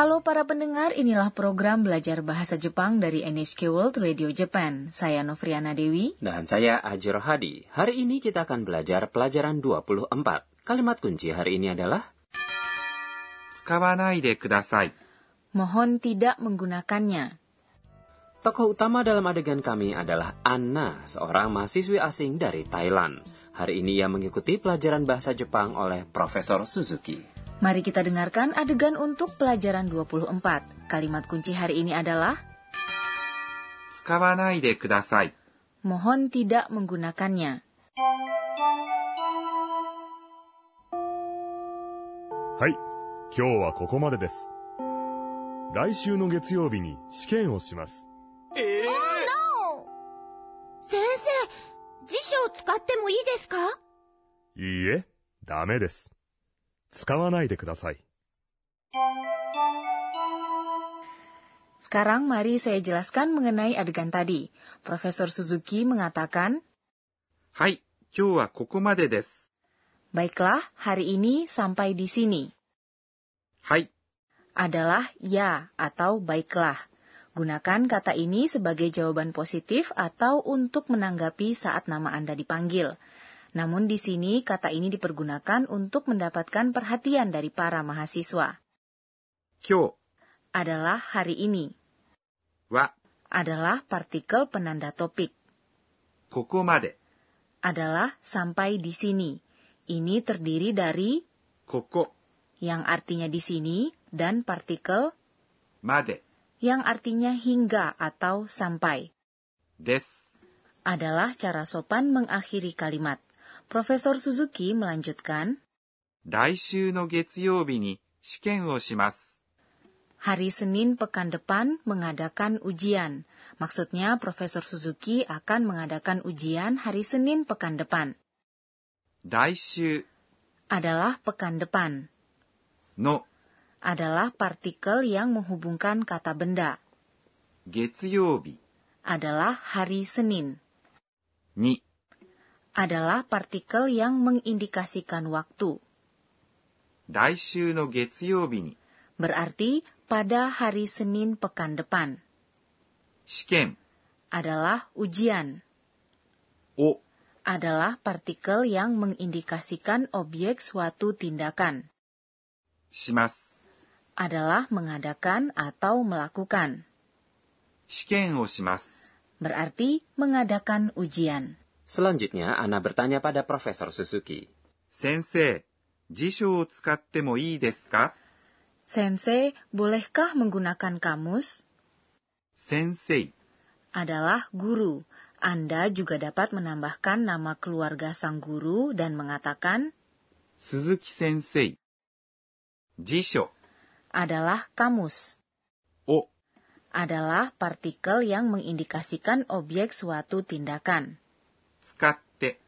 Halo para pendengar, inilah program belajar bahasa Jepang dari NHK World Radio Japan. Saya Novriana Dewi. Dan saya Ajiro Hadi. Hari ini kita akan belajar pelajaran 24. Kalimat kunci hari ini adalah... Mohon tidak menggunakannya. Tokoh utama dalam adegan kami adalah Anna, seorang mahasiswi asing dari Thailand. Hari ini ia mengikuti pelajaran bahasa Jepang oleh Profesor Suzuki. Mari kita dengarkan adegan untuk pelajaran 24. Kalimat kunci hari ini adalah 使わないでください。 mohon tidak menggunakannya. はい、今日はここまでです。来週の月曜日に試験をします。先生、辞書を使ってもいいですかいいえ、ダメです。 使わないでください。 Sekarang mari saya jelaskan mengenai adegan tadi. Profesor Suzuki mengatakan, はい、今日はここまでです。 Baiklah, hari ini sampai di sini. はい、 adalah ya atau baiklah. Gunakan kata ini sebagai jawaban positif atau untuk menanggapi saat nama Anda dipanggil. Namun di sini kata ini dipergunakan untuk mendapatkan perhatian dari para mahasiswa. Kyo adalah hari ini. Wa adalah partikel penanda topik. Koko made adalah sampai di sini. Ini terdiri dari koko yang artinya di sini dan partikel made yang artinya hingga atau sampai. Des adalah cara sopan mengakhiri kalimat. Profesor Suzuki melanjutkan, 来週の月曜日に試験をします。 hari Senin pekan depan mengadakan ujian. Maksudnya Profesor Suzuki akan mengadakan ujian hari Senin pekan depan. 来週 Adalah pekan depan. の Adalah partikel yang menghubungkan kata benda. 月曜日 Adalah hari Senin. に Adalah partikel yang mengindikasikan waktu. 来週の月曜日に Berarti pada hari Senin pekan depan. 試験 Adalah ujian. を adalah partikel yang mengindikasikan objek suatu tindakan. します。 Adalah mengadakan atau melakukan. 試験をします。 Berarti mengadakan ujian. Selanjutnya, Ana bertanya pada Profesor Suzuki. Sensei, jisho wo tsukatte mo ii desu ka? Sensei, bolehkah menggunakan kamus? Sensei adalah guru. Anda juga dapat menambahkan nama keluarga sang guru dan mengatakan Suzuki Sensei. Jisho adalah kamus. O adalah partikel yang mengindikasikan objek suatu tindakan. 使って、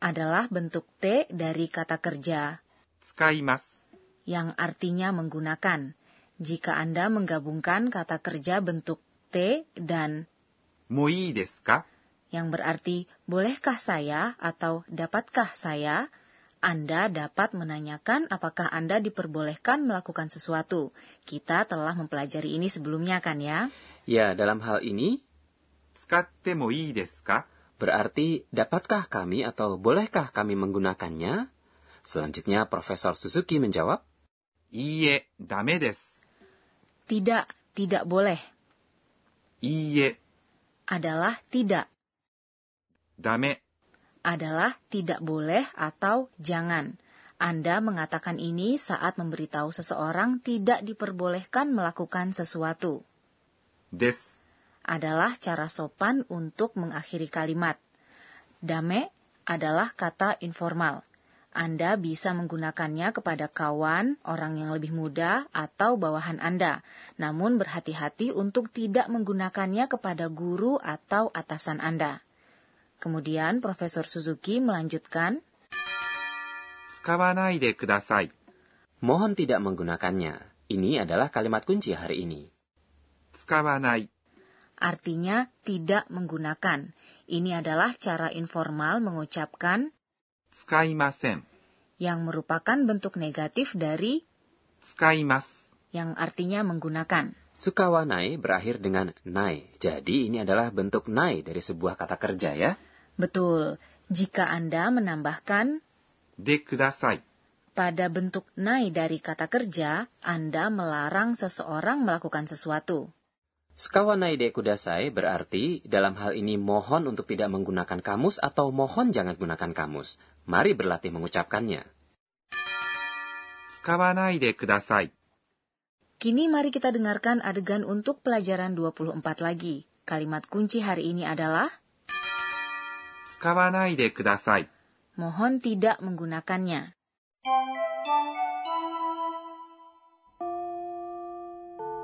Adalah bentuk T dari kata kerja 使います。 yang artinya menggunakan. Jika Anda menggabungkan kata kerja bentuk T dan もういいですか yang berarti bolehkah saya atau dapatkah saya, Anda dapat menanyakan apakah Anda diperbolehkan melakukan sesuatu. Kita telah mempelajari ini sebelumnya kan ya? Ya, dalam hal ini 使ってもいいですか Berarti, dapatkah kami atau bolehkah kami menggunakannya? Selanjutnya, Profesor Suzuki menjawab, Iye, dame desu. Tidak, tidak boleh. Iye. Adalah tidak. Dame. Adalah tidak boleh atau jangan. Anda mengatakan ini saat memberitahu seseorang tidak diperbolehkan melakukan sesuatu. Des adalah cara sopan untuk mengakhiri kalimat. Dame adalah kata informal. Anda bisa menggunakannya kepada kawan, orang yang lebih muda, atau bawahan Anda. Namun berhati-hati untuk tidak menggunakannya kepada guru atau atasan Anda. Kemudian Profesor Suzuki melanjutkan. Mohon tidak menggunakannya. Ini adalah kalimat kunci hari ini. Tsukawanai artinya tidak menggunakan. Ini adalah cara informal mengucapkan tsukaimasen yang merupakan bentuk negatif dari tsukaimasu yang artinya menggunakan. Sukawanai berakhir dengan nai. Jadi ini adalah bentuk nai dari sebuah kata kerja ya. Betul. Jika Anda menambahkan de kudasai pada bentuk nai dari kata kerja, Anda melarang seseorang melakukan sesuatu. Sukawanaide kudasai berarti dalam hal ini mohon untuk tidak menggunakan kamus atau mohon jangan gunakan kamus. Mari berlatih mengucapkannya. Sukawanaide kudasai. Kini mari kita dengarkan adegan untuk pelajaran 24 lagi. Kalimat kunci hari ini adalah Sukawanaide kudasai. Mohon tidak menggunakannya.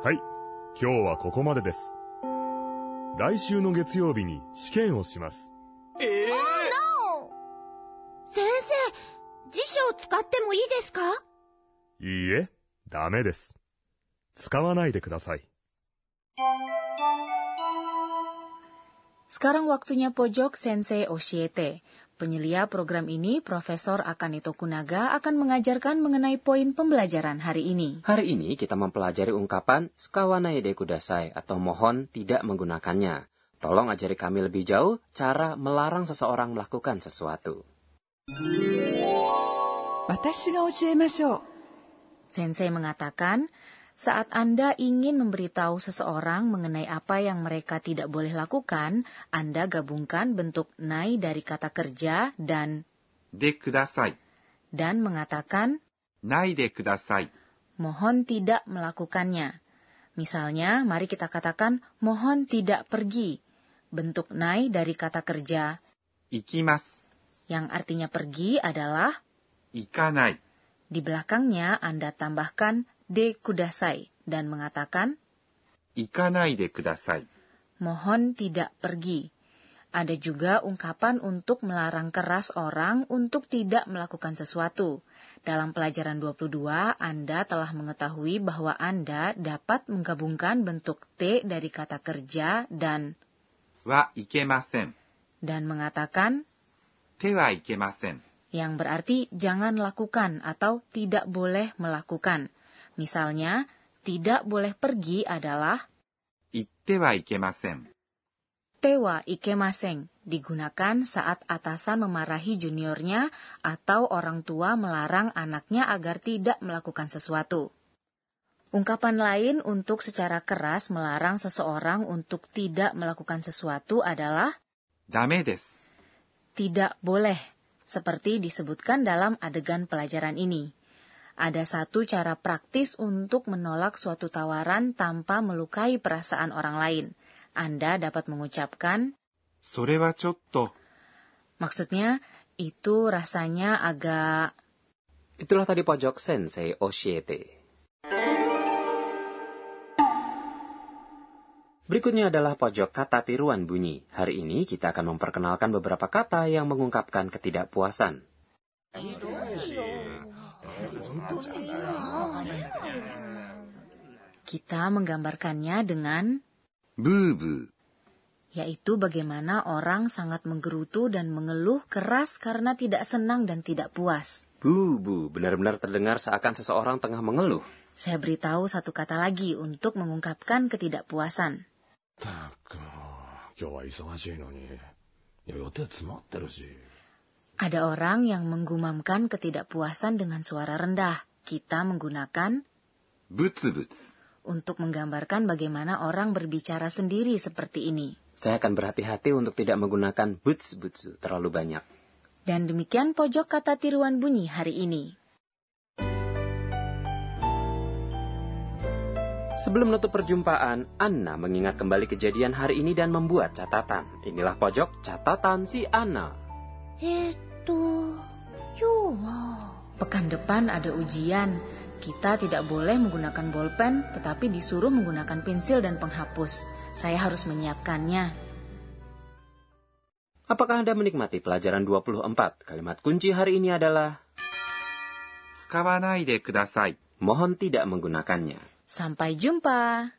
Hai, 今日はここまでです。来週の月曜日に試験をします。先生、辞書を使ってもいいですか？いいえ、ダメです。使わないでください。Sekarang waktunya pojok Sensei Oshiete. Penyelia program ini, Profesor Akane Tokunaga akan mengajarkan mengenai poin pembelajaran hari ini. Hari ini kita mempelajari ungkapan Skawanaide Kudasai atau mohon tidak menggunakannya. Tolong ajari kami lebih jauh cara melarang seseorang melakukan sesuatu. Sensei mengatakan, saat Anda ingin memberitahu seseorang mengenai apa yang mereka tidak boleh lakukan, Anda gabungkan bentuk nai dari kata kerja dan de kudasai dan mengatakan nai de kudasai. Mohon tidak melakukannya. Misalnya, mari kita katakan mohon tidak pergi. Bentuk nai dari kata kerja ikimas yang artinya pergi adalah ikanai. Di belakangnya Anda tambahkan de kudasai dan mengatakan, Ikanai de kudasai. Mohon tidak pergi. Ada juga ungkapan untuk melarang keras orang untuk tidak melakukan sesuatu. Dalam pelajaran 22, Anda telah mengetahui bahwa Anda dapat menggabungkan bentuk T dari kata kerja dan wa ikemasen dan mengatakan te wa ikemasen yang berarti jangan lakukan atau tidak boleh melakukan. Misalnya, tidak boleh pergi adalah itte wa ikemasen. Tewa ikemasen digunakan saat atasan memarahi juniornya atau orang tua melarang anaknya agar tidak melakukan sesuatu. Ungkapan lain untuk secara keras melarang seseorang untuk tidak melakukan sesuatu adalah dame desu. Tidak boleh, seperti disebutkan dalam adegan pelajaran ini. Ada satu cara praktis untuk menolak suatu tawaran tanpa melukai perasaan orang lain. Anda dapat mengucapkan, Sore wa chotto. Maksudnya, itu rasanya agak... Itulah tadi pojok Sensei Oshiete. Berikutnya adalah pojok kata tiruan bunyi. Hari ini kita akan memperkenalkan beberapa kata yang mengungkapkan ketidakpuasan. kita menggambarkannya dengan ブーブー、 yaitu bagaimana orang sangat menggerutu dan mengeluh keras karena tidak senang dan tidak puas. Bu-bu, benar-benar terdengar seakan seseorang tengah mengeluh. Saya beritahu satu kata lagi untuk mengungkapkan ketidakpuasan. ったくもう今日は忙しいのにいや予定詰まってるし ada orang yang menggumamkan ketidakpuasan dengan suara rendah. Kita menggunakan buts butsu untuk menggambarkan bagaimana orang berbicara sendiri seperti ini. Saya akan berhati-hati untuk tidak menggunakan buts butsu terlalu banyak. Dan demikian pojok kata tiruan bunyi hari ini. Sebelum menutup perjumpaan, Anna mengingat kembali kejadian hari ini dan membuat catatan. Inilah pojok catatan si Anna. It itu yuwo. Pekan depan ada ujian. Kita tidak boleh menggunakan bolpen, tetapi disuruh menggunakan pensil dan penghapus. Saya harus menyiapkannya. Apakah Anda menikmati pelajaran 24? Kalimat kunci hari ini adalah Mohon tidak menggunakannya. Sampai jumpa.